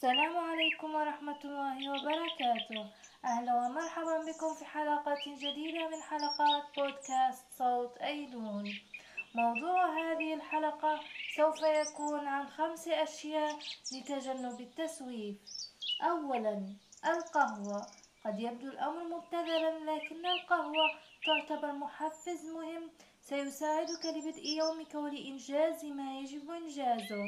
السلام عليكم ورحمة الله وبركاته. أهلا ومرحبا بكم في حلقة جديدة من حلقات بودكاست صوت أيلول. موضوع هذه الحلقة سوف يكون عن خمس أشياء لتجنب التسويف. أولا القهوة. قد يبدو الأمر مبتذلا لكن القهوة تعتبر محفز مهم. سيساعدك لبدء يومك ولإنجاز ما يجب إنجازه.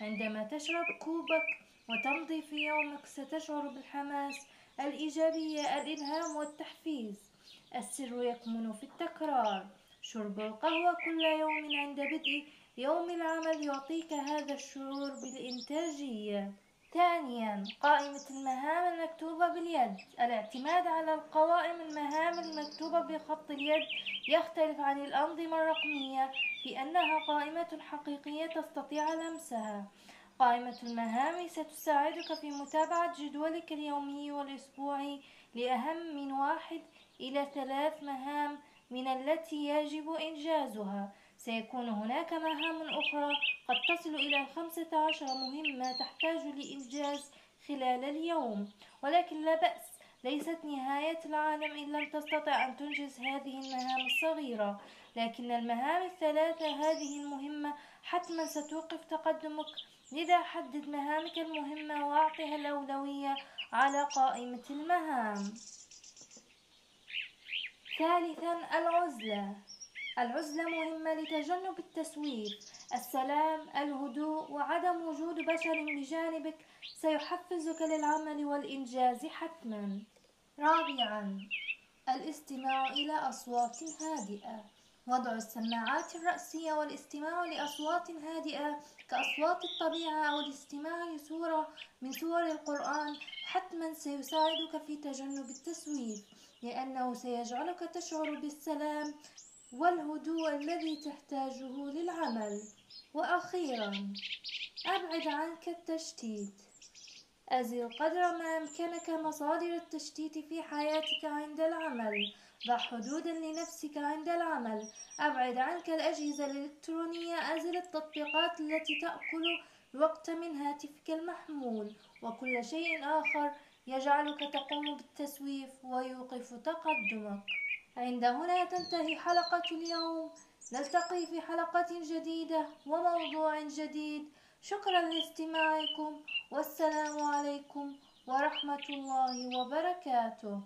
عندما تشرب كوبك وتمضي في يومك ستشعر بالحماس الإيجابية الإلهام والتحفيز. السر يكمن في التكرار. شرب القهوة كل يوم عند بدء يوم العمل يعطيك هذا الشعور بالإنتاجية. ثانيا قائمة المهام المكتوبة باليد. الاعتماد على القوائم المهام المكتوبة بخط اليد يختلف عن الأنظمة الرقمية في أنها قائمة حقيقية تستطيع لمسها. قائمة المهام ستساعدك في متابعة جدولك اليومي والأسبوعي لأهم من واحد إلى ثلاث مهام من التي يجب إنجازها. سيكون هناك مهام أخرى قد تصل إلى خمسة عشر مهمة تحتاج لإنجاز خلال اليوم. ولكن لا بأس ليست نهاية العالم إن لم تستطع أن تنجز هذه المهام الصغيرة. لكن المهام الثلاثة هذه المهمة حتما ستوقف تقدمك. لذا حدد مهامك المهمة وأعطها الأولوية على قائمة المهام. ثالثا العزلة. العزلة مهمة لتجنب التسويف. السلام الهدوء وعدم وجود بشر بجانبك سيحفزك للعمل والإنجاز حتما. رابعا الاستماع إلى أصوات هادئة. وضع السماعات الرأسية والاستماع لأصوات هادئة كأصوات الطبيعة أو الاستماع لسورة من سور القرآن حتما سيساعدك في تجنب التسويف لأنه سيجعلك تشعر بالسلام والهدوء الذي تحتاجه للعمل. وأخيرا أبعد عنك التشتيت. أزل قدر ما أمكنك مصادر التشتيت في حياتك عند العمل. ضع حدودا لنفسك عند العمل. أبعد عنك الأجهزة الإلكترونية أزل التطبيقات التي تأكل الوقت من هاتفك المحمول. وكل شيء آخر يجعلك تقوم بالتسويف ويوقف تقدمك. عند هنا تنتهي حلقة اليوم. نلتقي في حلقة جديدة وموضوع جديد. شكرا لاستماعكم. والسلام عليكم ورحمة الله وبركاته.